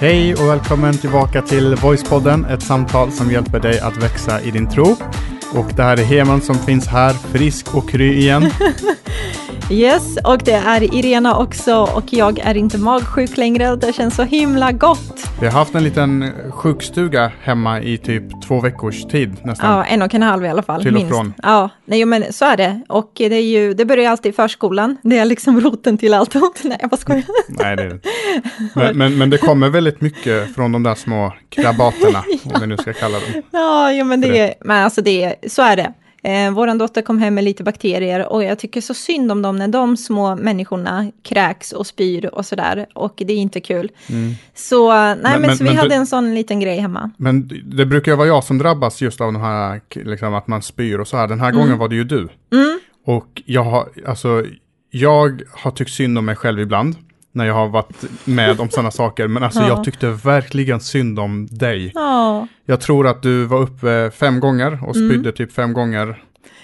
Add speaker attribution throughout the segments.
Speaker 1: Hej och välkommen tillbaka till Voicepodden, ett samtal som hjälper dig att växa i din tro. Och det här är Heman som finns här, frisk och kry igen.
Speaker 2: Yes, och det är Irena också och jag är inte magsjuk längre och det känns så himla gott.
Speaker 1: Vi har haft en liten sjukstuga hemma i typ två veckors tid nästan.
Speaker 2: Ja, en och en halv i alla fall.
Speaker 1: Till och
Speaker 2: minst.
Speaker 1: från.
Speaker 2: Ja, nej men så är det. Och det, är ju, det börjar alltid i förskolan. Det är liksom roten till allt ont. Nej, jag bara skojar.
Speaker 1: Nej, det är det men, men, men det kommer väldigt mycket från de där små krabaterna, om vi nu ska kalla dem.
Speaker 2: Ja, jo, men det är, men alltså det är, så är det. Eh, Vår dotter kom hem med lite bakterier och jag tycker så synd om dem när de små människorna kräks och spyr och sådär. Och det är inte kul. Så, nej, men,
Speaker 1: Mm. men-
Speaker 2: så vi
Speaker 1: men
Speaker 2: hade
Speaker 1: du-
Speaker 2: en sån liten grej hemma.
Speaker 1: Men det brukar vara jag som drabbas just av de här, liksom att man spyr och så här. Den här gången var det ju du. Och jag har, alltså, jag har tyckt synd om mig själv ibland. När jag har varit med om sådana saker. Men alltså
Speaker 2: Ja.
Speaker 1: jag tyckte verkligen synd om dig.
Speaker 2: Ja,
Speaker 1: Jag tror att du var uppe fem gånger och spydde typ fem gånger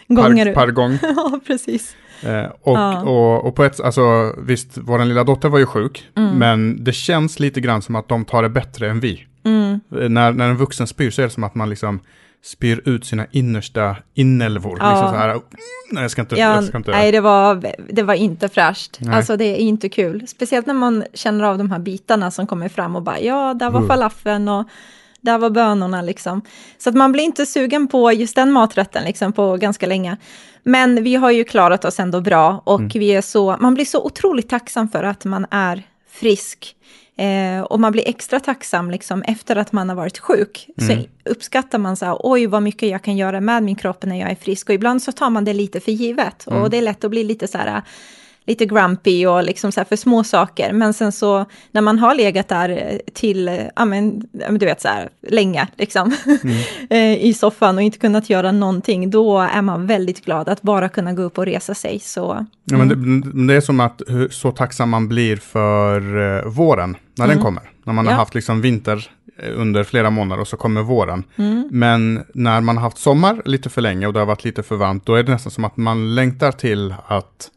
Speaker 2: gånger.
Speaker 1: per, per gång.
Speaker 2: Ja, precis.
Speaker 1: Eh, och,
Speaker 2: Ja.
Speaker 1: och, och på ett, alltså visst, vår lilla dotter var ju sjuk.
Speaker 2: Mm.
Speaker 1: Men det känns lite grann som att de tar det bättre än vi.
Speaker 2: Mm.
Speaker 1: Eh, När, när en vuxen spyr så är det som att man liksom spyr ut sina innersta inälvor.
Speaker 2: Ja.
Speaker 1: Liksom så här, "Mm, nej jag ska inte,
Speaker 2: Ja,
Speaker 1: jag ska inte.
Speaker 2: nej, det var, det var inte fräscht.
Speaker 1: Nej.
Speaker 2: Alltså det är inte kul. Speciellt när man känner av de här bitarna som kommer fram och bara, ja, där var
Speaker 1: Mm.
Speaker 2: falafeln och där var bönorna liksom. Så att man blir inte sugen på just den maträtten liksom på ganska länge. Men vi har ju klarat oss ändå bra och
Speaker 1: Mm.
Speaker 2: vi är så, man blir så otroligt tacksam för att man är frisk. Eh, och man blir extra tacksam liksom efter att man har varit sjuk.
Speaker 1: Mm.
Speaker 2: Så uppskattar man så här, oj vad mycket jag kan göra med min kropp när jag är frisk. Och ibland så tar man det lite för givet.
Speaker 1: Mm.
Speaker 2: Och det är lätt att bli lite så här, lite grumpy och liksom så för små saker. Men sen så när man har legat där eh, till, eh, ja men, du vet så här, länge liksom,
Speaker 1: Mm.
Speaker 2: eh, i soffan och inte kunnat göra någonting, då är man väldigt glad att bara kunna gå upp och resa sig. Så
Speaker 1: Ja, men det, det är som att så tacksam man blir för våren, när den kommer. När man har
Speaker 2: Ja.
Speaker 1: haft liksom vinter under flera månader och så kommer våren.
Speaker 2: Mm.
Speaker 1: Men när man har haft sommar lite för länge och det har varit lite för varmt, då är det nästan som att man längtar till att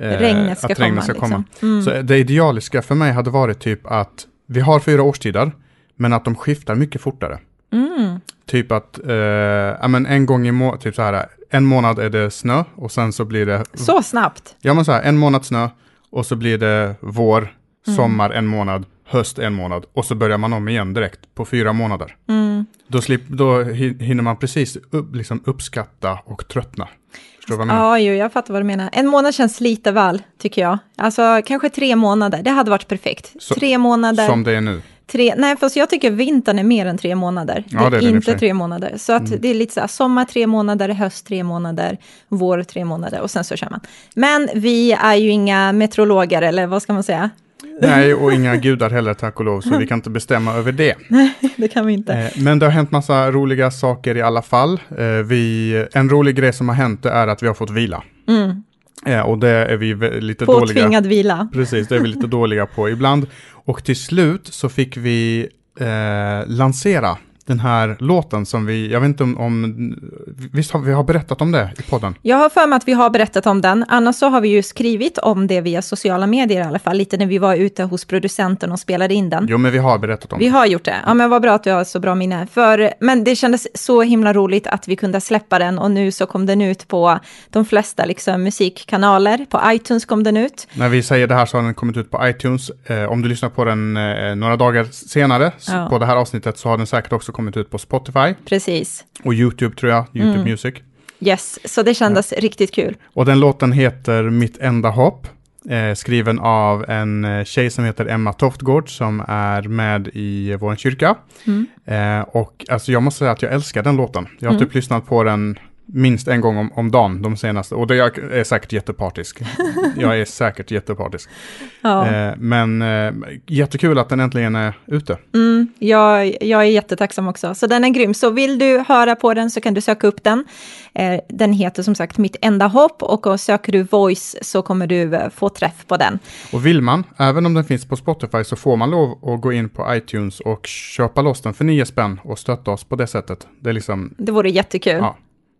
Speaker 1: eh,
Speaker 2: Regnet ska
Speaker 1: att regnet
Speaker 2: komma,
Speaker 1: ska
Speaker 2: liksom.
Speaker 1: komma.
Speaker 2: Mm.
Speaker 1: Så det idealiska för mig hade varit typ att vi har fyra årstider, men att de skiftar mycket fortare.
Speaker 2: mm,
Speaker 1: Typ att, eh, ja men en gång i månaden, typ så här, en månad är det snö och sen så blir det,
Speaker 2: så snabbt.
Speaker 1: ja men så här, en månad snö och så blir det vår,
Speaker 2: Mm.
Speaker 1: sommar en månad, höst en månad och så börjar man om igen direkt på fyra månader.
Speaker 2: Mm.
Speaker 1: Då, slip, då hi- hinner man precis upp, liksom uppskatta och tröttna. Förstår du vad jag menar?
Speaker 2: Ja, jo, jag fattar vad du menar. En månad känns lite väl, tycker jag. Alltså kanske tre månader, det hade varit perfekt.
Speaker 1: Så-
Speaker 2: tre månader.
Speaker 1: Som det är nu.
Speaker 2: Tre, nej, fast jag tycker vintern är mer än tre månader.
Speaker 1: Ja, det är det
Speaker 2: inte tre månader. Så att det är lite så här, sommar tre månader, höst tre månader, vår tre månader och sen så kör man. Men vi är ju inga meteorologer, eller vad ska man säga?
Speaker 1: Nej, och inga gudar heller tack och lov, så vi kan inte bestämma över det.
Speaker 2: Det kan vi inte.
Speaker 1: Eh, Men det har hänt massa roliga saker i alla fall. Eh, Vi, en rolig grej som har hänt är att vi har fått vila.
Speaker 2: Mm.
Speaker 1: Eh, Och det är vi lite dåliga.
Speaker 2: Påtvingad vila.
Speaker 1: Precis, det är vi lite dåliga på ibland. Och till slut så fick vi eh, lansera den här låten som vi, jag vet inte om, om visst har vi har berättat om det i podden?
Speaker 2: Jag har för mig att vi har berättat om den. Annars så har vi ju skrivit om det via sociala medier i alla fall. Lite när vi var ute hos producenten och spelade in den.
Speaker 1: Jo, men vi har berättat om
Speaker 2: Vi
Speaker 1: det.
Speaker 2: har gjort det. Ja, men vad bra att du har så bra minne. För, men det kändes så himla roligt att vi kunde släppa den och nu så kom den ut på de flesta liksom, musikkanaler. På iTunes kom den ut.
Speaker 1: När vi säger det här så har den kommit ut på iTunes. Eh, om du lyssnar på den eh, några dagar senare
Speaker 2: Ja.
Speaker 1: på det här avsnittet så har den säkert också kommit ut på Spotify
Speaker 2: Precis.
Speaker 1: och YouTube tror jag, YouTube
Speaker 2: Mm.
Speaker 1: Music.
Speaker 2: Yes, så det kändes riktigt kul.
Speaker 1: Och den låten heter Mitt enda hopp. Eh, skriven av en eh, tjej som heter Emma Toftgård som är med i vår kyrka.
Speaker 2: Mm.
Speaker 1: Eh, och alltså jag måste säga att jag älskar den låten. Jag har
Speaker 2: Mm.
Speaker 1: typ lyssnat på den minst en gång om, om dagen de senaste. Och det jag är säkert jättepartisk. jag är säkert jättepartisk.
Speaker 2: Ja.
Speaker 1: Eh, men eh, jättekul att den äntligen är ute.
Speaker 2: Mm, jag, jag är jättetacksam också. Så den är grym. Så vill du höra på den så kan du söka upp den. Eh, den heter som sagt Mitt enda hopp och och söker du Voice så kommer du eh, få träff på den.
Speaker 1: Och vill man, även om den finns på Spotify, så får man lov att gå in på iTunes och köpa loss den för nio spänn och stötta oss på det sättet. Det är liksom,
Speaker 2: Det vore jättekul.
Speaker 1: ja.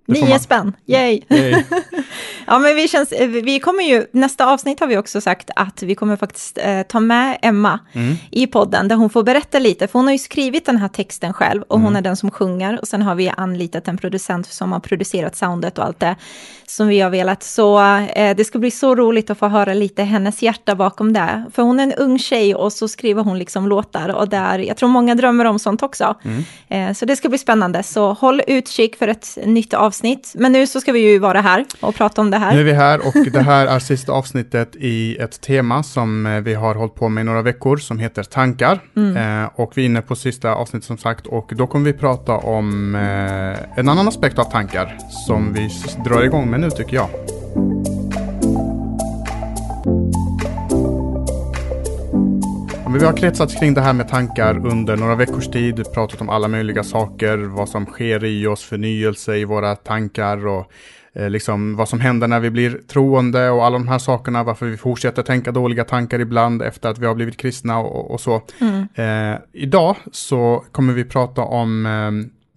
Speaker 2: Nio spänn, yay!
Speaker 1: Yay.
Speaker 2: ja, men vi, känns, vi kommer ju, nästa avsnitt har vi också sagt att vi kommer faktiskt eh, ta med Emma mm. i podden, där hon får berätta lite, för hon har ju skrivit den här texten själv och mm. hon är den som sjunger och sen har vi anlitat en producent som har producerat soundet och allt det som vi har velat. Så eh, det ska bli så roligt att få höra lite hennes hjärta bakom det, för hon är en ung tjej och så skriver hon liksom låtar och där, jag tror många drömmer om sånt också. Mm. Eh, så det ska bli spännande, så håll utkik för ett nytt avsnitt. Men nu så ska vi ju vara här och prata om det här.
Speaker 1: Nu är vi här och det här är sista avsnittet i ett tema som eh, vi har hållit på med i några veckor som heter tankar. Mm. Eh, och vi är inne på sista avsnittet som sagt och då kommer vi prata om eh, en annan aspekt av tankar som vi drar igång med nu tycker jag. Vi har kretsat kring det här med tankar under några veckors tid, pratat om alla möjliga saker, vad som sker i oss, förnyelse i våra tankar och eh, liksom vad som händer när vi blir troende och alla de här sakerna, varför vi fortsätter tänka dåliga tankar ibland efter att vi har blivit kristna och, och så. Mm. Eh, idag så kommer vi prata om eh,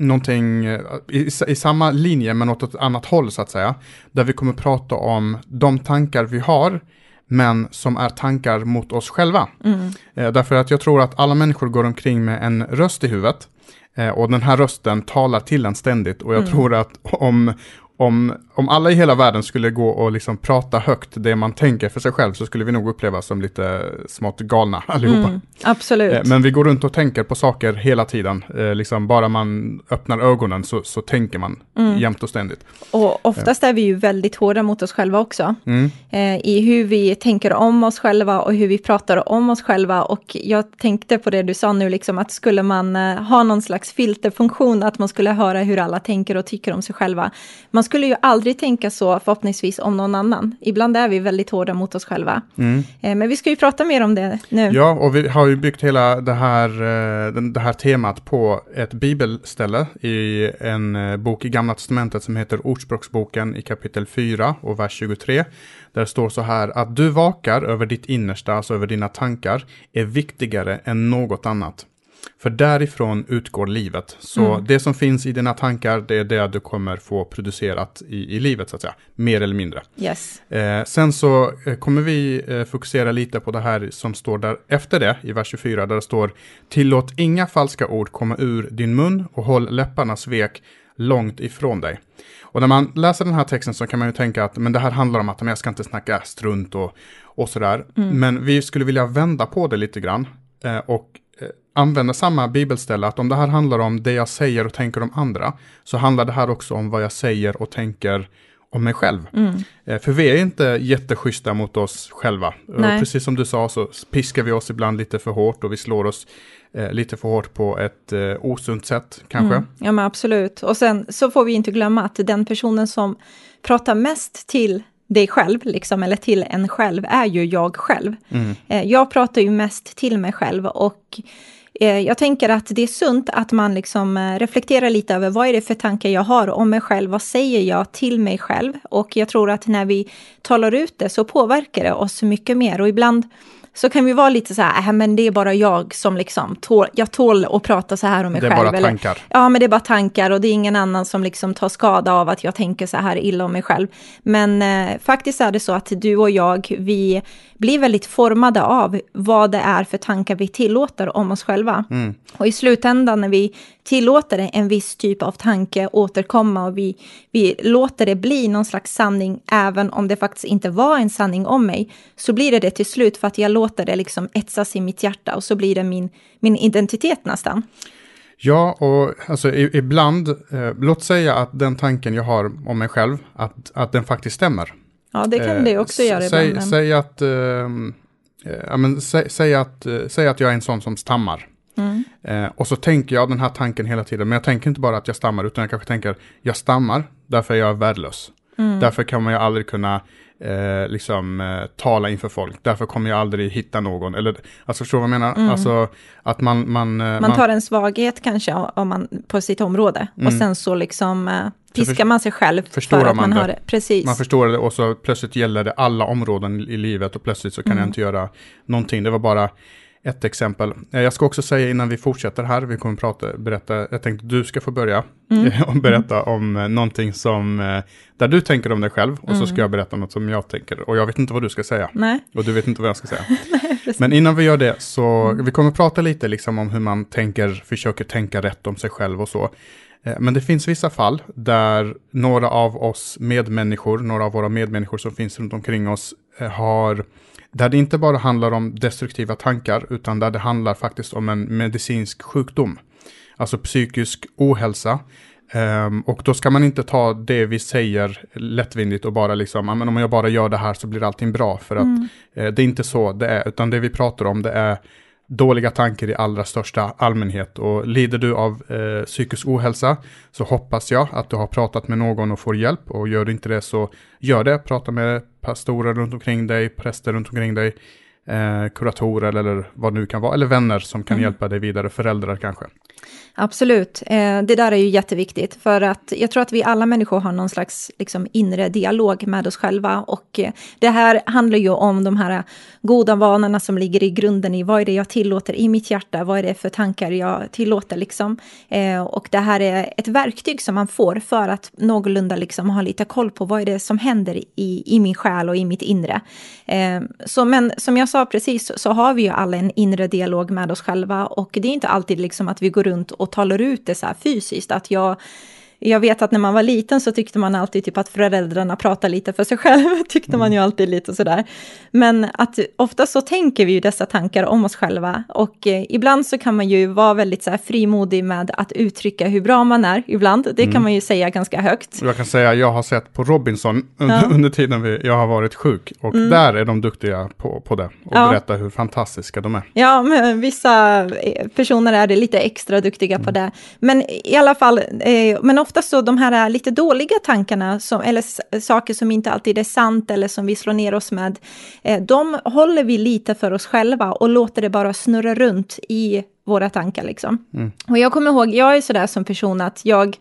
Speaker 1: någonting eh, i, i, samma linje men åt ett annat håll så att säga. Där vi kommer prata om de tankar vi har men som är tankar mot oss själva. Mm. Eh, därför att jag tror att alla människor går omkring med en röst i huvudet. Eh, och den här rösten talar till en ständigt. Och jag mm. tror att om, om, om alla i hela världen skulle gå och liksom prata högt det man tänker för sig själv så skulle vi nog upplevas som lite smått galna allihopa. Mm,
Speaker 2: absolut. Eh,
Speaker 1: men vi går runt och tänker på saker hela tiden. Eh, liksom bara man öppnar ögonen så, så tänker man mm. jämt och ständigt.
Speaker 2: Och oftast är vi ju väldigt hårda mot oss själva också. Mm. Eh, I hur vi tänker om oss själva och hur vi pratar om oss själva. Och jag tänkte på det du sa nu, liksom, att skulle man ha någon slags filterfunktion, att man skulle höra hur alla tänker och tycker om sig själva. Man skulle ju aldrig tänka så förhoppningsvis om någon annan. Ibland är vi väldigt hårda mot oss själva. Mm. Eh, men vi ska ju prata mer om det nu.
Speaker 1: Ja, och vi har ju byggt hela det här, eh, det här temat på ett bibelställe i en eh, bok i Gamla Testamentet som heter Ordspråksboken i kapitel 4 och vers 23. Där det står så här att du vakar över ditt innersta, alltså över dina tankar, är viktigare än något annat. För därifrån utgår livet. Så mm. det som finns i dina tankar, det är det du kommer få producerat i, i livet, så att säga. Mer eller mindre.
Speaker 2: Yes.
Speaker 1: Eh, sen så eh, kommer vi eh, fokusera lite på det här som står där efter det, i vers 24, där det står Tillåt inga falska ord komma ur din mun och håll läpparnas vek långt ifrån dig. Och när man läser den här texten så kan man ju tänka att men det här handlar om att jag ska inte snacka strunt och, och sådär. Mm. Men vi skulle vilja vända på det lite grann eh, och använda samma bibelställe, att om det här handlar om det jag säger och tänker om andra, så handlar det här också om vad jag säger och tänker om mig själv. Mm. Eh, för vi är inte jätteschyssta mot oss själva. Nej. Precis som du sa så piskar vi oss ibland lite för hårt och vi slår oss eh, lite för hårt på ett eh, osunt sätt kanske. Mm.
Speaker 2: Ja men absolut. Och sen så får vi inte glömma att den personen som pratar mest till dig själv, liksom, eller till en själv, är ju jag själv. Mm. Eh, jag pratar ju mest till mig själv och eh, Eh, jag tänker att det är sunt att man liksom eh, reflekterar lite över vad är det för tankar jag har om mig själv, vad säger jag till mig själv? Och jag tror att när vi talar ut det så påverkar det oss mycket mer och ibland så kan vi vara lite så här, äh, men det är bara jag som liksom, tål, jag tål att prata så här om mig själv.
Speaker 1: Det är
Speaker 2: själv,
Speaker 1: bara eller, tankar.
Speaker 2: ja, men det är bara tankar och det är ingen annan som liksom tar skada av att jag tänker så här illa om mig själv. Men eh, faktiskt är det så att du och jag, vi blir väldigt formade av vad det är för tankar vi tillåter om oss själva. Mm. Och i slutändan när vi tillåter en viss typ av tanke återkomma och vi, vi låter det bli någon slags sanning, även om det faktiskt inte var en sanning om mig, så blir det det till slut för att jag låter det liksom etsas i mitt hjärta och så blir det min, min identitet nästan.
Speaker 1: Ja, och alltså ibland, eh, låt säga att den tanken jag har om mig själv, att, att den faktiskt stämmer.
Speaker 2: Ja, det kan eh, det också göra
Speaker 1: säg, ibland. Säg att, ehm, eh, ja, men, säg, säg, att, eh, säg att jag är en sån som stammar. Mm. Eh, och så tänker jag den här tanken hela tiden, men jag tänker inte bara att jag stammar, utan jag kanske tänker, jag stammar, därför är jag värdelös. Mm. Därför kan man ju aldrig kunna eh, liksom, eh, tala inför folk. Därför kommer jag aldrig hitta någon. Eller, alltså förstår du vad jag menar? Mm. Alltså att man... Man,
Speaker 2: eh, man tar en svaghet kanske om man, på sitt område. Mm. Och sen så liksom eh, piskar man sig själv
Speaker 1: för
Speaker 2: att
Speaker 1: man,
Speaker 2: man har det. Precis.
Speaker 1: Man förstår det och så plötsligt gäller det alla områden i livet och plötsligt så kan mm. jag inte göra någonting. Det var bara ett exempel. Eh, Jag ska också säga innan vi fortsätter här, vi kommer prata, berätta, jag tänkte du ska få börja och berätta om eh, någonting som, eh, där du tänker om dig själv och så ska jag berätta något som jag tänker. Och jag vet inte vad du ska säga.
Speaker 2: Nej.
Speaker 1: Och du vet inte vad jag ska säga. Men innan vi gör det så, vi kommer prata lite liksom om hur man tänker, försöker tänka rätt om sig själv och så. Men det finns vissa fall där några av oss medmänniskor, några av våra medmänniskor som finns runt omkring oss har, där det inte bara handlar om destruktiva tankar, utan där det handlar faktiskt om en medicinsk sjukdom. Alltså psykisk ohälsa. Ehm, och då ska man inte ta det vi säger lättvindigt och bara liksom, "Ja, men om jag bara gör det här så blir allting bra. För att eh, det är inte så det är, utan det vi pratar om det är dåliga tankar i allra största allmänhet. Och lider du av eh, psykisk ohälsa så hoppas jag att du har pratat med någon och får hjälp. Och gör du inte det så gör det. Prata med pastorer runt omkring dig, präster runt omkring dig, eh, kuratorer eller vad det nu kan vara. Eller vänner som kan hjälpa dig vidare, föräldrar kanske.
Speaker 2: Absolut, eh, det där är ju jätteviktigt för att jag tror att vi alla människor har någon slags liksom, inre dialog med oss själva och eh, det här handlar ju om de här goda vanorna som ligger i grunden i vad är det jag tillåter i mitt hjärta, vad är det för tankar jag tillåter liksom. Eh, och det här är ett verktyg som man får för att någorlunda liksom ha lite koll på vad är det som händer i, i min själ och i mitt inre. Eh, så, men som jag sa precis så har vi ju alla en inre dialog med oss själva. Och det är inte alltid liksom att vi går runt och talar ut det så här fysiskt, att jag jag vet att när man var liten så tyckte man alltid typ att föräldrarna pratade lite för sig själva, tyckte man ju alltid lite sådär. Men att ofta så tänker vi ju dessa tankar om oss själva och eh, ibland så kan man ju vara väldigt så här frimodig med att uttrycka hur bra man är ibland. Det kan man ju säga ganska högt.
Speaker 1: Jag kan säga jag har sett på Robinson under,
Speaker 2: Ja. Mm.
Speaker 1: under tiden vi, jag har varit sjuk. Och där är de duktiga på, på det. Och
Speaker 2: Ja.
Speaker 1: berätta hur fantastiska de är.
Speaker 2: Ja, men vissa eh, personer är det lite extra duktiga på det. Men i alla fall, eh, men ofta så de här lite dåliga tankarna, som, eller saker som inte alltid är sant eller som vi slår ner oss med, eh, de håller vi lite för oss själva och låter det bara snurra runt i våra tankar. Liksom. Och jag kommer ihåg, jag är sådär som person att jag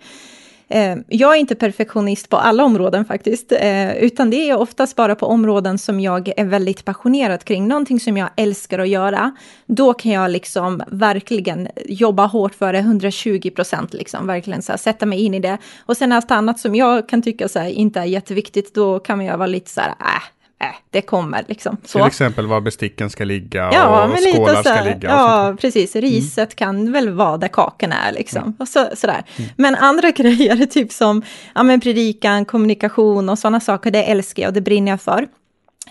Speaker 2: Eh, jag är inte perfektionist på alla områden faktiskt, eh, utan det är oftast bara på områden som jag är väldigt passionerad kring, någonting som jag älskar att göra. Då kan jag liksom verkligen jobba hårt för det, 120 procent, liksom, verkligen så här, sätta mig in i det. Och sen allt annat som jag kan tycka så här, inte är jätteviktigt, då kan jag vara lite så här, äh, äh, det kommer liksom. Så.
Speaker 1: Till exempel var besticken ska ligga
Speaker 2: Ja,
Speaker 1: och
Speaker 2: men
Speaker 1: skålar
Speaker 2: lite så
Speaker 1: ska ligga.
Speaker 2: ja, precis. Riset kan väl vara där kakorna är liksom. Och så, sådär. Men andra grejer, typ som ja, men predikan, kommunikation och sådana saker, det älskar jag och det brinner jag för.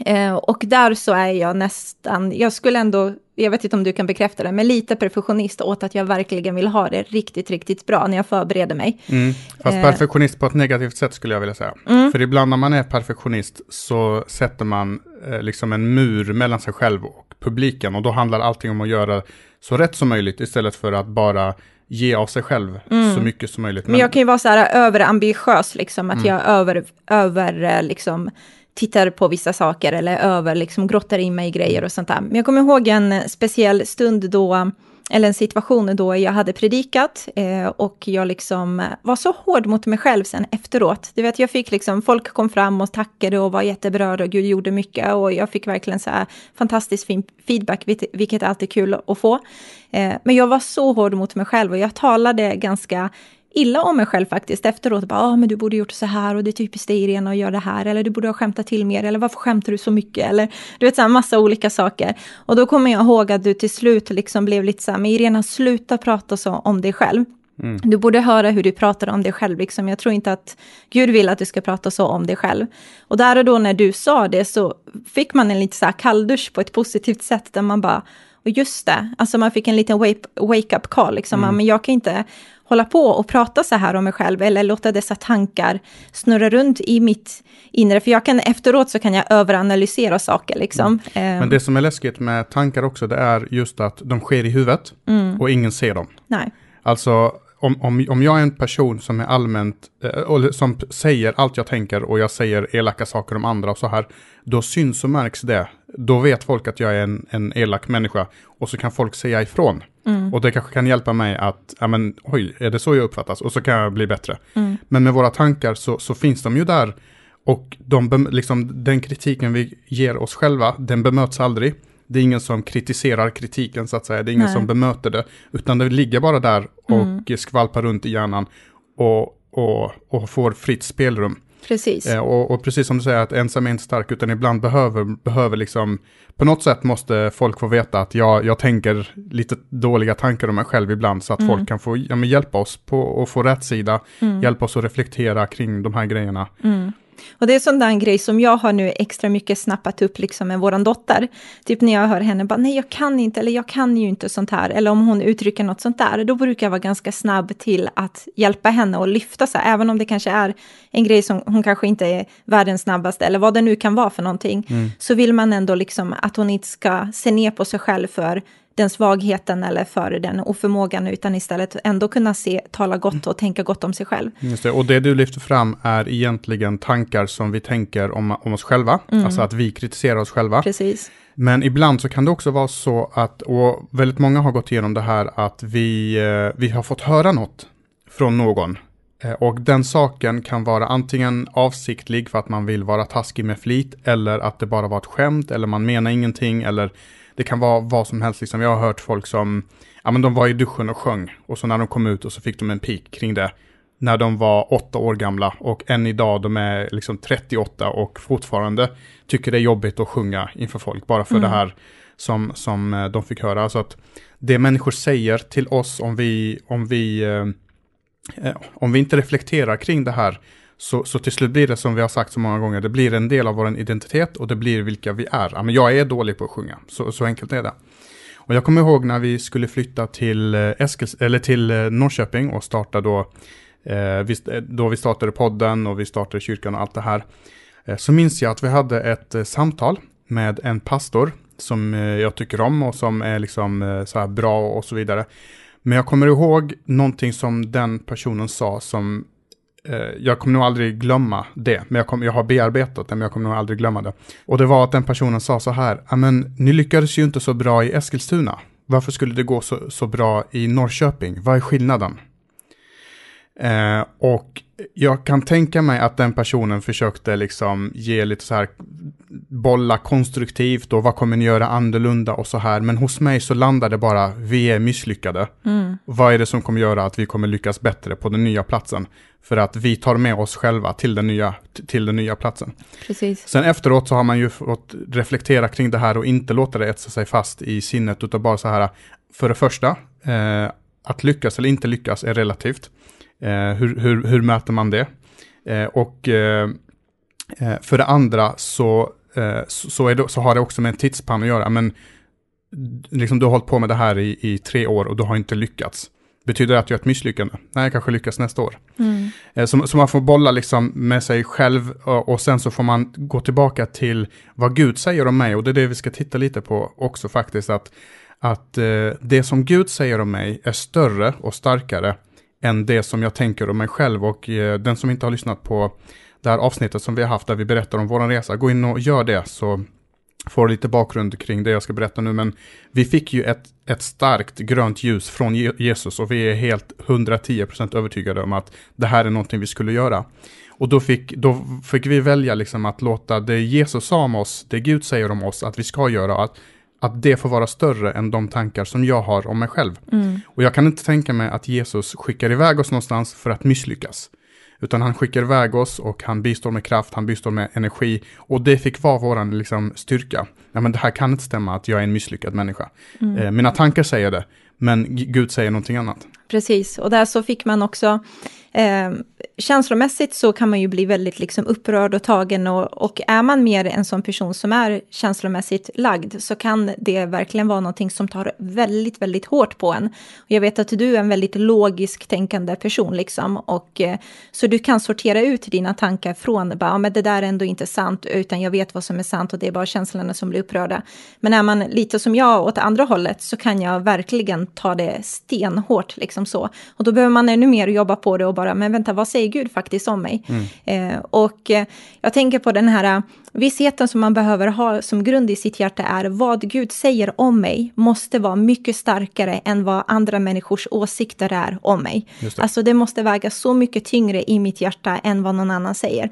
Speaker 2: Eh, och där så är jag nästan, jag skulle ändå, jag vet inte om du kan bekräfta det, men lite perfektionist åt att jag verkligen vill ha det riktigt, riktigt bra när jag förbereder mig.
Speaker 1: Mm. Fast
Speaker 2: Eh.
Speaker 1: perfektionist på ett negativt sätt skulle jag vilja säga. För ibland när man är perfektionist så sätter man eh, liksom en mur mellan sig själv och publiken. Och då handlar allting om att göra så rätt som möjligt istället för att bara ge av sig själv så mycket som möjligt.
Speaker 2: Men jag kan ju vara så här överambitiös, liksom, att jag över, över liksom, tittar på vissa saker eller över, liksom, grottar in mig i grejer och sånt där. Men jag kommer ihåg en speciell stund då, eller en situation då jag hade predikat eh, och jag liksom var så hård mot mig själv sen efteråt. Du vet, jag fick liksom, folk kom fram och tackade och var jätteberörda och Gud gjorde mycket och jag fick verkligen så här fantastisk fin feedback, vilket- är alltid kul att få. Eh, men jag var så hård mot mig själv och jag talade ganska illa om mig själv faktiskt efteråt. Bara, ah, men du borde gjort så här och det är typiskt dig Irena att göra det här. Eller du borde ha skämtat till mer. Eller varför skämtar du så mycket? Eller du vet, så här, massa olika saker. Och då kommer jag ihåg att du till slut liksom blev lite så här, men Irena, sluta prata så om dig själv. Du borde höra hur du pratar om dig själv. Liksom. Jag tror inte att Gud vill att du ska prata så om dig själv. Och där och då när du sa det så fick man en lite så här kalldusch på ett positivt sätt. Där man bara, och just det, alltså man fick en liten wake- wake-up call. Liksom. Men jag kan inte hålla på och prata så här om mig själv eller låta dessa tankar snurra runt i mitt inre. För jag kan efteråt så kan jag överanalysera saker liksom.
Speaker 1: Men
Speaker 2: Ehm,
Speaker 1: det som är läskigt med tankar också, det är just att de sker i huvudet och ingen ser dem.
Speaker 2: nej.
Speaker 1: Alltså, om, om, om jag är en person som är allmänt, eh, som säger allt jag tänker och jag säger elaka saker om andra och så här, då syns och märks det. Då vet folk att jag är en, en elak människa och så kan folk säga ifrån. Och det kanske kan hjälpa mig att, ja men oj, är det så jag uppfattas? Och så kan jag bli bättre. Men med våra tankar så, så finns de ju där och de, liksom, den kritiken vi ger oss själva, den bemöts aldrig. Det är ingen som kritiserar kritiken så att säga, det är ingen
Speaker 2: Nej.
Speaker 1: som bemöter det, utan det ligger bara där och skvalpar runt i hjärnan och, och, och får fritt spelrum.
Speaker 2: Precis.
Speaker 1: Eh, och, och precis som du säger, att ensam är inte stark, utan ibland behöver, behöver liksom, på något sätt måste folk få veta att jag, jag tänker lite dåliga tankar om mig själv ibland, så att
Speaker 2: Mm.
Speaker 1: folk kan få ja, hjälpa oss på att få rätt sida, hjälpa oss att reflektera kring de här grejerna.
Speaker 2: Mm. Och det är sån där en grej som jag har nu extra mycket snappat upp liksom med våran dotter. Typ när jag hör henne bara, nej jag kan inte, eller jag kan ju inte sånt här. Eller om hon uttrycker något sånt där, då brukar jag vara ganska snabb till att hjälpa henne och lyfta sig. Även om det kanske är en grej som hon kanske inte är världens snabbaste, eller vad det nu kan vara för någonting. Så vill man ändå liksom att hon inte ska se ner på sig själv för den svagheten eller för den oförmågan, utan istället ändå kunna se, tala gott och tänka gott om sig själv.
Speaker 1: Just det. Och det du lyfter fram är egentligen tankar som vi tänker om, om oss själva, alltså att vi kritiserar oss själva.
Speaker 2: Precis.
Speaker 1: Men ibland så kan det också vara så att, och väldigt många har gått igenom det här, att vi, eh, vi har fått höra något från någon. Eh, Och den saken kan vara antingen avsiktlig för att man vill vara taskig med flit, eller att det bara var ett skämt, eller man menar ingenting, eller det kan vara vad som helst. Liksom. Jag har hört folk som, ja men de var i duschen och sjöng, och så när de kom ut och så fick de en pik kring det. När de var åtta år gamla och än idag de är liksom 38 och fortfarande tycker det är jobbigt att sjunga inför folk bara för det här som, som eh, de fick höra. Så att det människor säger till oss om vi, om vi, eh, eh, om vi inte reflekterar kring det här så, så till slut blir det som vi har sagt så många gånger, det blir en del av vår identitet och det blir vilka vi är. Ja, men jag är dålig på att sjunga, så, så enkelt är det. Och jag kommer ihåg när vi skulle flytta till, eh, Eskils, eller till eh, Norrköping och starta då, eh, vi, då vi startade podden och vi startade kyrkan och allt det här. Eh, så minns jag att vi hade ett eh, samtal med en pastor som eh, jag tycker om och som är liksom eh, så här bra och så vidare. Men jag kommer ihåg någonting som den personen sa som Eh, jag kommer nog aldrig glömma det, men jag, kom, jag har bearbetat det, men jag kommer nog aldrig glömma det. Och det var att den personen sa så här, "Ja, men ni lyckades ju inte så bra i Eskilstuna. Varför skulle det gå så, så bra i Norrköping? Vad är skillnaden? Eh, och jag kan tänka mig att den personen försökte liksom ge lite så här bolla konstruktivt och vad kommer ni göra annorlunda och så här. Men hos mig så landar det bara, vi är misslyckade. Vad är det som kommer göra att vi kommer lyckas bättre på den nya platsen? För att vi tar med oss själva till den nya, till den nya platsen.
Speaker 2: Precis.
Speaker 1: Sen efteråt så har man ju fått reflektera kring det här och inte låta det etsa sig fast i sinnet, utan bara så här, för det första, eh, att lyckas eller inte lyckas är relativt. Eh, hur, hur, hur mäter man det? Eh, och eh, för det andra så, så, det, så har det också med en tidsspann att göra, men liksom du har hållit på med det här i, i tre år och du har inte lyckats. Betyder det att jag är ett misslyckande? Nej, jag kanske lyckas nästa år.
Speaker 2: Mm.
Speaker 1: Så, så man får bolla liksom med sig själv och, sen så får man gå tillbaka till vad Gud säger om mig och det är det vi ska titta lite på också faktiskt. Att, att det som Gud säger om mig är större och starkare än det som jag tänker om mig själv och eh, den som inte har lyssnat på det här avsnittet som vi har haft där vi berättar om vår resa, gå in och gör det så får lite bakgrund kring det jag ska berätta nu, men vi fick ju ett, ett starkt grönt ljus från Jesus och vi är helt 110% övertygade om att det här är någonting vi skulle göra. Och då fick, då fick vi välja liksom att låta det Jesus sa om oss, det Gud säger om oss att vi ska göra, att, att det får vara större än de tankar som jag har om mig själv. Och jag kan inte tänka mig att Jesus skickar iväg oss någonstans för att misslyckas. Utan han skickar iväg oss och han bistår med kraft, han bistår med energi. Och det fick vara vår liksom, styrka. Ja, men det här kan inte stämma att jag är en misslyckad människa. Eh, mina tankar säger det, men Gud säger någonting annat.
Speaker 2: Precis, och där så fick man också, eh, känslomässigt så kan man ju bli väldigt liksom upprörd och tagen och, och är man mer en sån person som är känslomässigt lagd så kan det verkligen vara någonting som tar väldigt, väldigt hårt på en. Och jag vet att du är en väldigt logisk tänkande person liksom och eh, så du kan sortera ut dina tankar från bara, ja, men det där är ändå inte sant utan jag vet vad som är sant och det är bara känslorna som blir upprörda. Men är man lite som jag åt andra hållet så kan jag verkligen ta det stenhårt liksom så. Och då behöver man ännu mer jobba på det och bara, men vänta, vad säger Gud faktiskt om mig? Eh, och eh, jag tänker på den här eh, vissheten som man behöver ha som grund i sitt hjärta är vad Gud säger om mig måste vara mycket starkare än vad andra människors åsikter är om mig.
Speaker 1: Det.
Speaker 2: Alltså det måste väga så mycket tyngre i mitt hjärta än vad någon annan säger.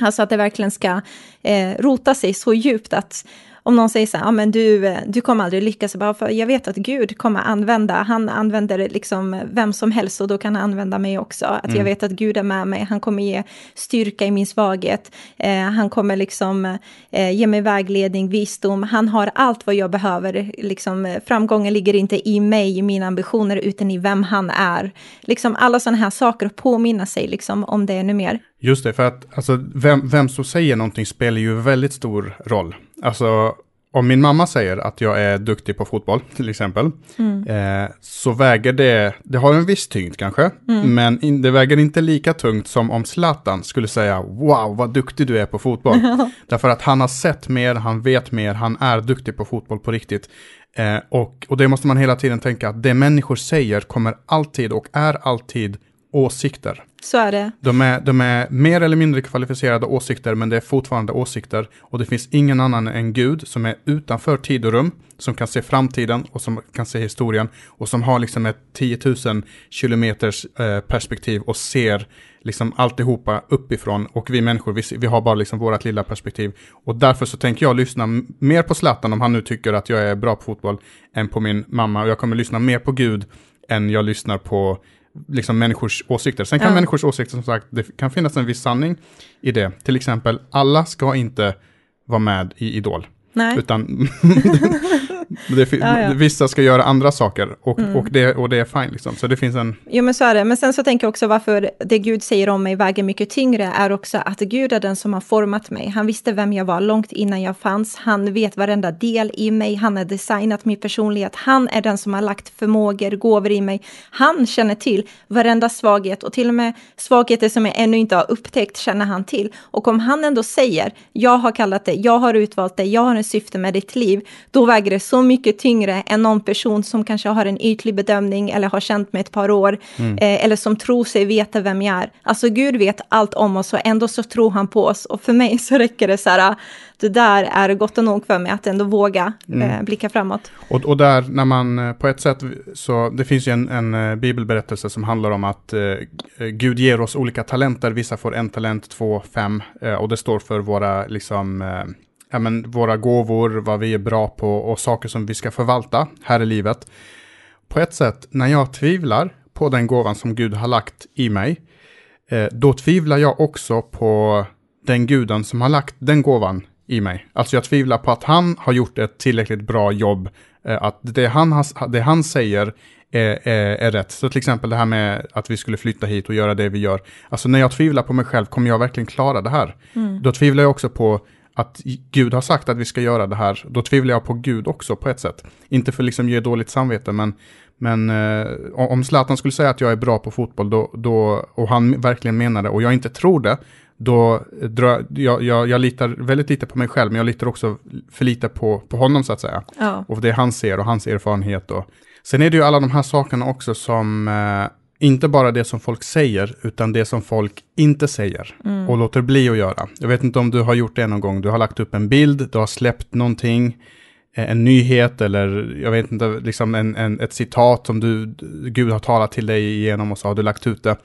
Speaker 2: Alltså att det verkligen ska eh, rota sig så djupt att om någon säger så här, ja men du, eh, du kommer aldrig lyckas, bara för jag vet att Gud kommer använda, han använder liksom vem som helst och då kan han använda mig också. Att mm. jag vet att Gud är med mig, han kommer ge styrka i min svaghet, eh, han kommer liksom eh, ge mig vägledning, visdom, han har allt vad jag behöver. Liksom, framgången ligger inte i mig, i mina ambitioner, utan i vem han är. Liksom alla sådana här saker, att påminna sig liksom, om det ännu mer.
Speaker 1: Just det, för att alltså, vem, vem som säger någonting spelar ju väldigt stor roll. Alltså, om min mamma säger att jag är duktig på fotboll, till exempel, mm. eh, så väger det, det har en viss tyngd kanske, mm. men in, det väger inte lika tungt som om Zlatan skulle säga wow, vad duktig du är på fotboll. Därför att han har sett mer, han vet mer, han är duktig på fotboll på riktigt. Eh, och, och det måste man hela tiden tänka att det människor säger kommer alltid och är alltid åsikter.
Speaker 2: Så är det.
Speaker 1: De är, de är mer eller mindre kvalificerade åsikter, men det är fortfarande åsikter. Och det finns ingen annan än Gud som är utanför tid och rum, som kan se framtiden och som kan se historien och som har liksom ett 10 000 kilometers eh, perspektiv och ser liksom alltihopa uppifrån. Och vi människor, vi, vi har bara liksom vårat lilla perspektiv. Och därför så tänker jag lyssna mer på Zlatan om han nu tycker att jag är bra på fotboll än på min mamma. Och jag kommer lyssna mer på Gud än jag lyssnar på liksom människors åsikter. Sen kan ja. människors åsikter, som sagt, det kan finnas en viss sanning i det. Till exempel, alla ska inte vara med i Idol. Nej. Utan det, ja, ja. vissa ska göra andra saker och, mm. och, det, och det är fine. Liksom. Så det finns en...
Speaker 2: Jo, men så är det. Men sen så tänker jag också varför det Gud säger om mig väger mycket tyngre är också att Gud är den som har format mig. Han visste vem jag var långt innan jag fanns. Han vet varenda del i mig. Han har designat min personlighet. Han är den som har lagt förmågor, gåvor i mig. Han känner till varenda svaghet och till och med svagheter som jag ännu inte har upptäckt känner han till. Och om han ändå säger, jag har kallat dig, jag har utvalt dig, jag har en syfte med ditt liv, då väger det så mycket tyngre än någon person som kanske har en ytlig bedömning eller har känt mig ett par år, mm. eh, eller som tror sig veta vem jag är. Alltså Gud vet allt om oss och ändå så tror han på oss. Och för mig så räcker det så här, det där är gott och nog för mig att ändå våga mm. eh, blicka framåt.
Speaker 1: Och, och där när man eh, på ett sätt, så det finns ju en, en eh, bibelberättelse som handlar om att eh, Gud ger oss olika talenter, vissa får en talent, två, fem, eh, och det står för våra liksom eh, ja, men, våra gåvor, vad vi är bra på och saker som vi ska förvalta här i livet. På ett sätt, när jag tvivlar på den gåvan som Gud har lagt i mig, eh, då tvivlar jag också på den guden som har lagt den gåvan i mig. Alltså jag tvivlar på att han har gjort ett tillräckligt bra jobb, eh, att det han, har, det han säger är, är, är, rätt. Så till exempel det här med att vi skulle flytta hit och göra det vi gör. Alltså när jag tvivlar på mig själv, kommer jag verkligen klara det här? Mm. Då tvivlar jag också på att Gud har sagt att vi ska göra det här, då tvivlar jag på Gud också på ett sätt. Inte för liksom ge dåligt samvete, men, men eh, om Zlatan skulle säga att jag är bra på fotboll då, då, och han verkligen menar det och jag inte tror det, då drar jag, jag, jag litar väldigt lite på mig själv, men jag litar också för lite på, på honom så att säga. Ja. Och det han ser och hans erfarenhet. Och, sen är det ju alla de här sakerna också som eh, inte bara det som folk säger, utan det som folk inte säger mm. och låter bli att göra. Jag vet inte om du har gjort det någon gång. Du har lagt upp en bild, du har släppt någonting, eh, en nyhet eller jag vet inte, liksom en, en, ett citat som du, Gud har talat till dig igenom och så har du lagt ut det.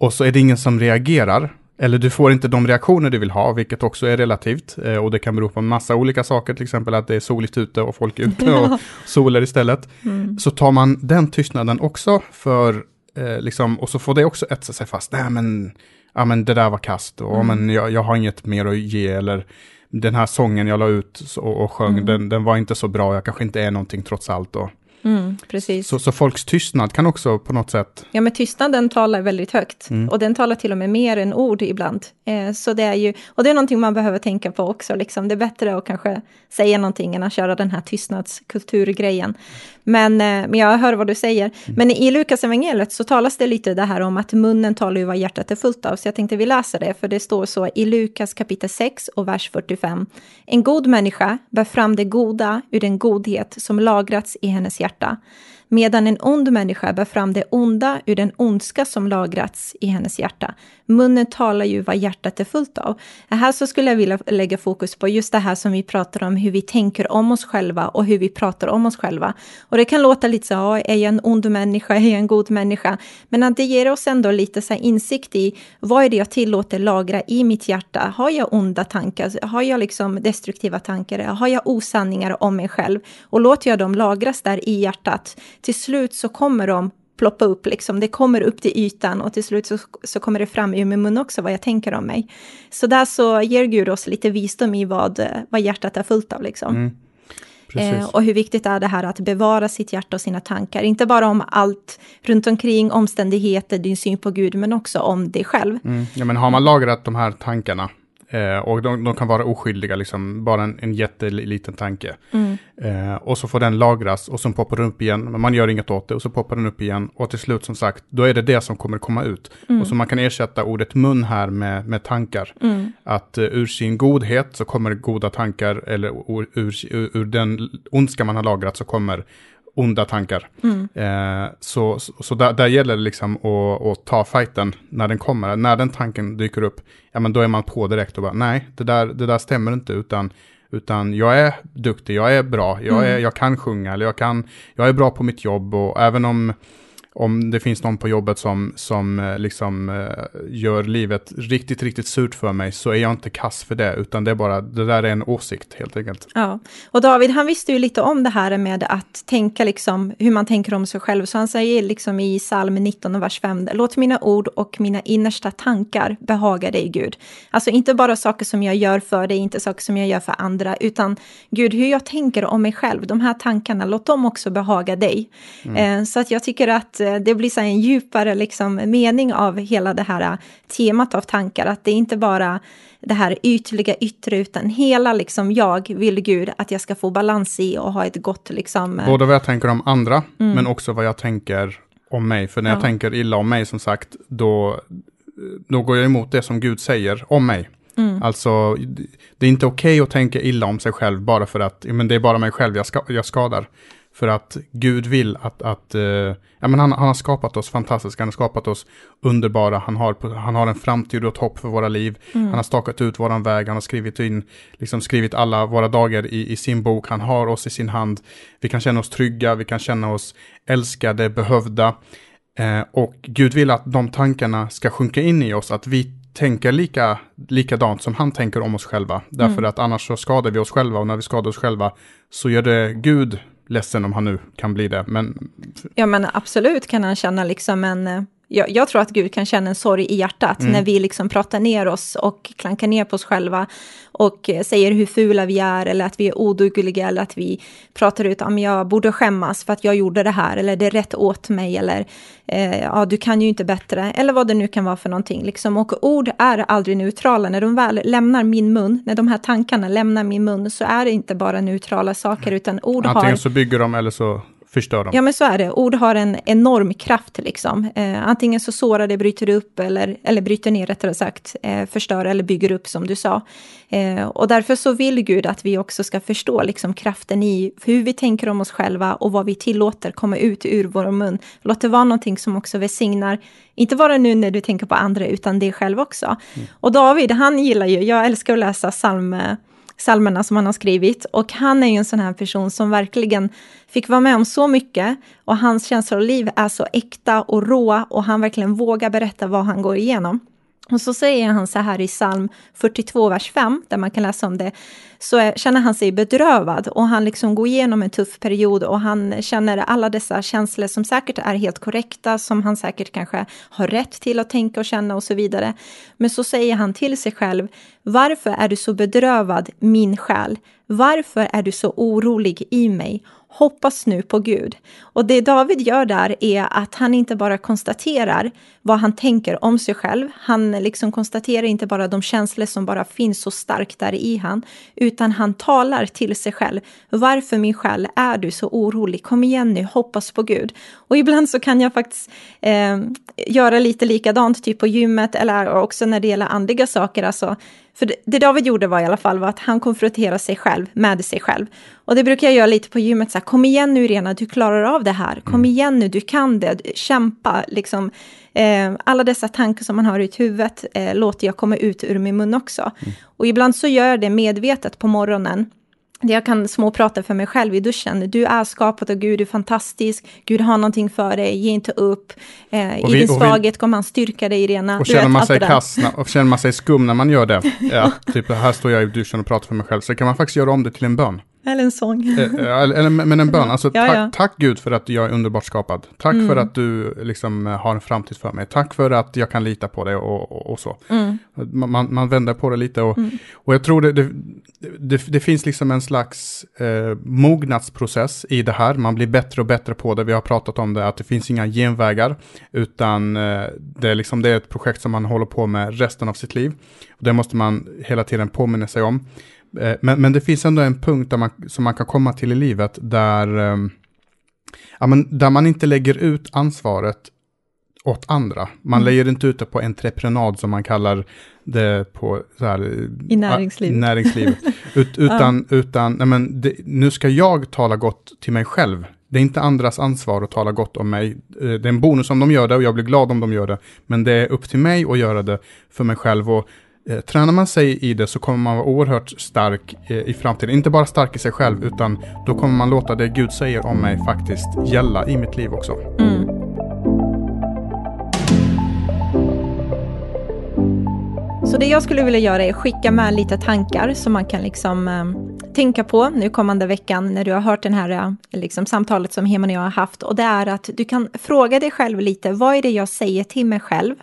Speaker 1: Och så är det ingen som reagerar. Eller du får inte de reaktioner du vill ha, vilket också är relativt. Eh, och det kan bero på en massa olika saker, till exempel att det är soligt ute och folk är ute och solar istället. Mm. Så tar man den tystnaden också för eh, liksom, och så får det också etsa sig fast. Nej men, ja men det där var kast och mm. men jag, jag har inget mer att ge eller den här sången jag la ut och, och sjöng, mm. den, den var inte så bra, jag kanske inte är någonting trots allt. Och,
Speaker 2: Mm, precis.
Speaker 1: Så, så folks tystnad kan också på något sätt...
Speaker 2: Ja, men tystnaden talar väldigt högt. Mm. Och den talar till och med mer än ord ibland. Eh, så det är ju, och det är någonting man behöver tänka på också. Liksom. Det är bättre att kanske säga någonting än att köra den här tystnadskulturgrejen. Men, eh, men jag hör vad du säger. Mm. Men i Lukas evangeliet så talas det lite det här om att munnen talar ju vad hjärtat är fullt av. Så jag tänkte vi läser det, för det står så i Lukas kapitel 6 och vers 45. En god människa bär fram det goda ur den godhet som lagrats i hennes hjärta. medan en ond människa bär fram det onda ur den ondska som lagrats i hennes hjärta. Munnen talar ju vad hjärtat är fullt av. Här så skulle jag vilja lägga fokus på just det här som vi pratar om, hur vi tänker om oss själva och hur vi pratar om oss själva. Och det kan låta lite så, ja, är jag en ond människa, är jag en god människa? Men att det ger oss ändå lite så insikt i vad är det jag tillåter lagra i mitt hjärta? Har jag onda tankar? Har jag liksom destruktiva tankar? Har jag osanningar om mig själv? Och låter jag dem lagras där i hjärtat, till slut så kommer de ploppa upp, liksom. det kommer upp till ytan och till slut så, så kommer det fram ur min mun också vad jag tänker om mig. Så där så ger Gud oss lite visdom i vad, vad hjärtat är fullt av. Liksom. Mm. Eh, och hur viktigt är det här att bevara sitt hjärta och sina tankar, inte bara om allt runt omkring, omständigheter, din syn på Gud, men också om dig själv.
Speaker 1: Mm. Ja, men har man lagrat de här tankarna Eh, och de, de, kan vara oskyldiga, liksom bara en, en jätteliten tanke. Mm. Eh, och så får den lagras och så poppar den upp igen, men man gör inget åt det och så poppar den upp igen. Och till slut som sagt, då är det det som kommer komma ut. Mm. Och så man kan ersätta ordet mun här med, med tankar. Mm. Att uh, ur sin godhet så kommer goda tankar, eller ur, ur, ur den ondska man har lagrat så kommer onda tankar. Mm. Eh, så så, där, där, gäller det liksom att, att, ta fighten när den kommer. När den tanken dyker upp, ja men då är man på direkt och bara nej, det där, det där stämmer inte, utan utan jag är duktig, jag är bra, jag, är, mm. jag kan sjunga, eller jag, kan, jag är bra på mitt jobb och även om om det finns någon på jobbet som, som eh, liksom uh, gör livet riktigt, riktigt surt för mig så är jag inte kass för det, utan det är bara, det där är en åsikt helt enkelt.
Speaker 2: Ja, och David han visste ju lite om det här med att tänka liksom hur man tänker om sig själv, så han säger liksom i psalm 19 vers 5, låt mina ord och mina innersta tankar behaga dig Gud. Alltså inte bara saker som jag gör för dig, inte saker som jag gör för andra, utan Gud, hur jag tänker om mig själv, de här tankarna, låt dem också behaga dig. Mm. Uh, så att jag tycker att Eh, det blir så en djupare liksom mening av hela det här eh, temat av tankar, att det är inte bara det här ytliga yttre, utan hela liksom jag vill Gud att jag ska få balans i och ha ett gott liksom.
Speaker 1: Eh, Både vad jag tänker om andra, mm. men också vad jag tänker om mig. För när ja. jag tänker illa om mig, som sagt, då, då går jag emot det som Gud säger om mig. Mm. Alltså, det är inte okej okay att tänka illa om sig själv bara för att men det är bara mig själv jag, ska, jag skadar. För att Gud vill att, att uh, ja, men han, han, har skapat oss fantastiska, han har skapat oss underbara, han har, han har en framtid och ett hopp för våra liv. Mm. Han har stakat ut våran väg, han har skrivit in, liksom skrivit alla våra dagar i, i sin bok, han har oss i sin hand. Vi kan känna oss trygga, vi kan känna oss älskade, behövda. Uh, och Gud vill att de tankarna ska sjunka in i oss, att vi tänker lika, likadant som han tänker om oss själva. Därför mm. att annars så skadar vi oss själva och när vi skadar oss själva så gör det Gud ledsen om han nu kan bli det. Men...
Speaker 2: Ja men absolut kan han känna liksom en eh, jag, jag, tror att Gud kan känna en sorg i hjärtat mm. när vi liksom pratar ner oss och klankar ner på oss själva och eh, säger hur fula vi är eller att vi är odugliga eller att vi pratar ut om jag borde skämmas för att jag gjorde det här eller det är rätt åt mig eller eh, ja, du kan ju inte bättre eller vad det nu kan vara för någonting. Liksom. Och ord är aldrig neutrala. När de väl lämnar min mun, när de här tankarna lämnar min mun så är det inte bara neutrala saker utan ord
Speaker 1: Antingen
Speaker 2: har...
Speaker 1: Antingen så bygger de eller så förstör dem.
Speaker 2: Ja, men så är det. Ord har en enorm kraft liksom. Eh, antingen så sårar det, bryter upp eller, eller bryter ner rättare sagt, eh, förstör eller bygger upp som du sa. Eh, och därför så vill Gud att vi också ska förstå liksom kraften i hur vi tänker om oss själva och vad vi tillåter komma ut ur vår mun. Låt det vara någonting som också välsignar, inte bara nu när du tänker på andra, utan dig själv också. Mm. Och David, han gillar ju, jag älskar att läsa psalm psalmerna som han har skrivit. Och han är ju en sån här person som verkligen fick vara med om så mycket och hans känslor och liv är så äkta och rå och han verkligen vågar berätta vad han går igenom. Och så säger han så här i psalm 42, vers 5, där man kan läsa om det, så är, känner han sig bedrövad och han liksom går igenom en tuff period och han känner alla dessa känslor som säkert är helt korrekta, som han säkert kanske har rätt till att tänka och känna och så vidare. Men så säger han till sig själv, varför är du så bedrövad, min själ? Varför är du så orolig i mig? Hoppas nu på Gud. Och det David gör där är att han inte bara konstaterar vad han tänker om sig själv. Han liksom konstaterar inte bara de känslor som bara finns så starkt där i han, utan han talar till sig själv. Varför min själ är du så orolig? Kom igen nu, hoppas på Gud. Och ibland så kan jag faktiskt eh, göra lite likadant, typ på gymmet eller också när det gäller andliga saker. Alltså, För det, David gjorde var i alla fall var att han konfronterade sig själv med sig själv. Och det brukar jag göra lite på gymmet, så här, kom igen nu Irena, du klarar av det här, kom mm. igen nu, du kan det, kämpa, liksom. Eh, alla dessa tankar som man har i huvudet eh, låter jag komma ut ur min mun också. Mm. Och ibland så gör jag det medvetet på morgonen, jag kan småprata för mig själv i duschen. Du är skapad av Gud, du är fantastisk. Gud har någonting för dig, ge inte upp. Eh, I din svaghet kommer han styrka dig, Irena.
Speaker 1: Och känner man sig kass och känner man sig skum när man gör det, ja, typ här står jag i duschen och pratar för mig själv, så kan man faktiskt göra om det till en bön.
Speaker 2: Eller en sång. Eh,
Speaker 1: eh, eller, men en bön. Alltså, ja, tack, ja. tack, Gud för att jag är underbart skapad. Tack mm. för att du liksom har en framtid för mig. Tack för att jag kan lita på dig och, och, och så. Mm. Man, man vänder på det lite och, mm. och jag tror det, det, det, det finns liksom en slags eh, mognadsprocess i det här. Man blir bättre och bättre på det. Vi har pratat om det, att det finns inga genvägar, utan eh, det, är liksom, det är ett projekt som man håller på med resten av sitt liv. Och det måste man hela tiden påminna sig om. Eh, men, men det finns ändå en punkt där man, som man kan komma till i livet där, um, ja, men där man inte lägger ut ansvaret åt andra. Man mm. lägger inte ut det på entreprenad som man kallar det på så här,
Speaker 2: I näringslivet.
Speaker 1: näringslivet. Ut, utan, ja. utan nej men det, nu ska jag tala gott till mig själv. Det är inte andras ansvar att tala gott om mig. Eh, det är en bonus om de gör det och jag blir glad om de gör det. Men det är upp till mig att göra det för mig själv. Och eh, tränar man sig i det så kommer man vara oerhört stark eh, i framtiden. Inte bara stark i sig själv, utan då kommer man låta det Gud säger om mig faktiskt gälla i mitt liv också. Mm.
Speaker 2: Så det jag skulle vilja göra är skicka med lite tankar som man kan liksom ehm, tänka på nu kommande veckan när du har hört det här eh, liksom, samtalet som Heman och jag har haft. Och det är att du kan fråga dig själv lite, vad är det jag säger till mig själv?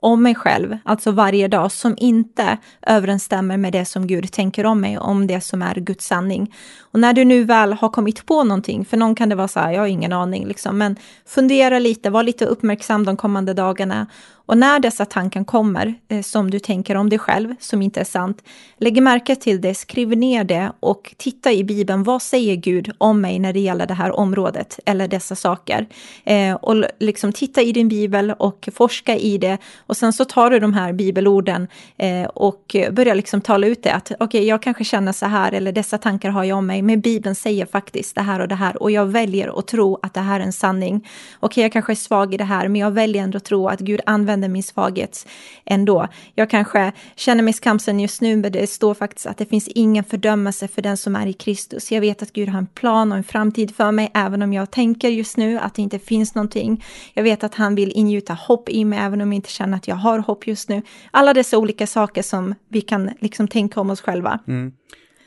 Speaker 2: Om mig själv, alltså varje dag, som inte överensstämmer med det som Gud tänker om mig, om det som är Guds sanning. Och när du nu väl har kommit på någonting, för någon kan det vara så här, jag har ingen aning, liksom, men fundera lite, var lite uppmärksam de kommande dagarna och när dessa tankar kommer, eh, som du tänker om dig själv, som inte är sant, lägg märke till det, skriv ner det och titta i Bibeln, vad säger Gud om mig när det gäller det här området eller dessa saker? Eh, och liksom titta i din bibel och forska i det och sen så tar du de här bibelorden eh, och börjar liksom tala ut det, att okej, okay, jag kanske känner så här eller dessa tankar har jag om mig, men Bibeln säger faktiskt det här och det här och jag väljer att tro att det här är en sanning. Okej, okay, jag kanske är svag i det här, men jag väljer ändå att tro att Gud använder använder min svaghet ändå. Jag kanske känner mig skamsen just nu, men det står faktiskt att det finns ingen fördömelse för den som är i Kristus. Jag vet att Gud har en plan och en framtid för mig, även om jag tänker just nu att det inte finns någonting. Jag vet att han vill ingjuta hopp i mig, även om jag inte känner att jag har hopp just nu. Alla dessa olika saker som vi kan liksom tänka om oss själva. Mm.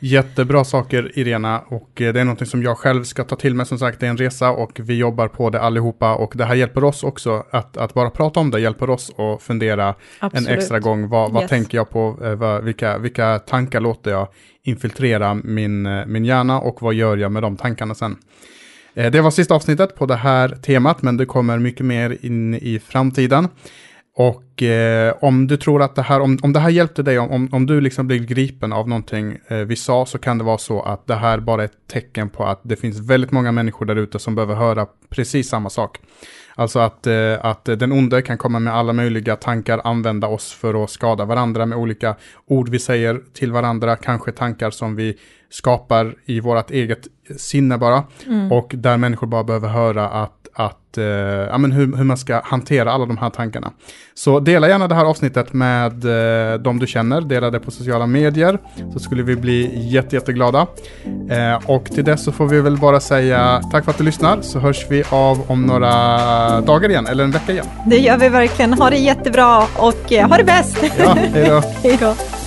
Speaker 1: Jättebra saker Irena och eh, det är någonting som jag själv ska ta till mig som sagt. Det är en resa och vi jobbar på det allihopa och det här hjälper oss också att, att bara prata om det hjälper oss att fundera Absolut. en extra gång. Vad, vad yes. tänker jag på? Eh, vad, vilka, vilka tankar låter jag infiltrera min, eh, min hjärna och vad gör jag med de tankarna sen? Det var sista avsnittet på det här temat men det kommer mycket mer in i framtiden. Och eh, om du tror att det här, om, om det här hjälpte dig, om, om du liksom blir gripen av någonting eh, vi sa, så kan det vara så att det här bara är ett tecken på att det finns väldigt många människor där ute som behöver höra precis samma sak. Alltså att, eh, att den onde kan komma med alla möjliga tankar, använda oss för att skada varandra med olika ord vi säger till varandra, kanske tankar som vi skapar i vårt eget sinne bara. Mm. Och där människor bara behöver höra att att, eh, ja, men hur, hur, man ska hantera alla de här tankarna. Så dela gärna det här avsnittet med eh, de du känner, dela det på sociala medier, så skulle vi bli jätte, jätteglada. Eh, och till dess så får vi väl bara säga tack för att du lyssnar, så hörs vi av om några dagar igen, eller en vecka igen.
Speaker 2: Det gör vi verkligen. Ha det jättebra och eh, ha det bäst!
Speaker 1: Ja, hej då!
Speaker 2: hej då!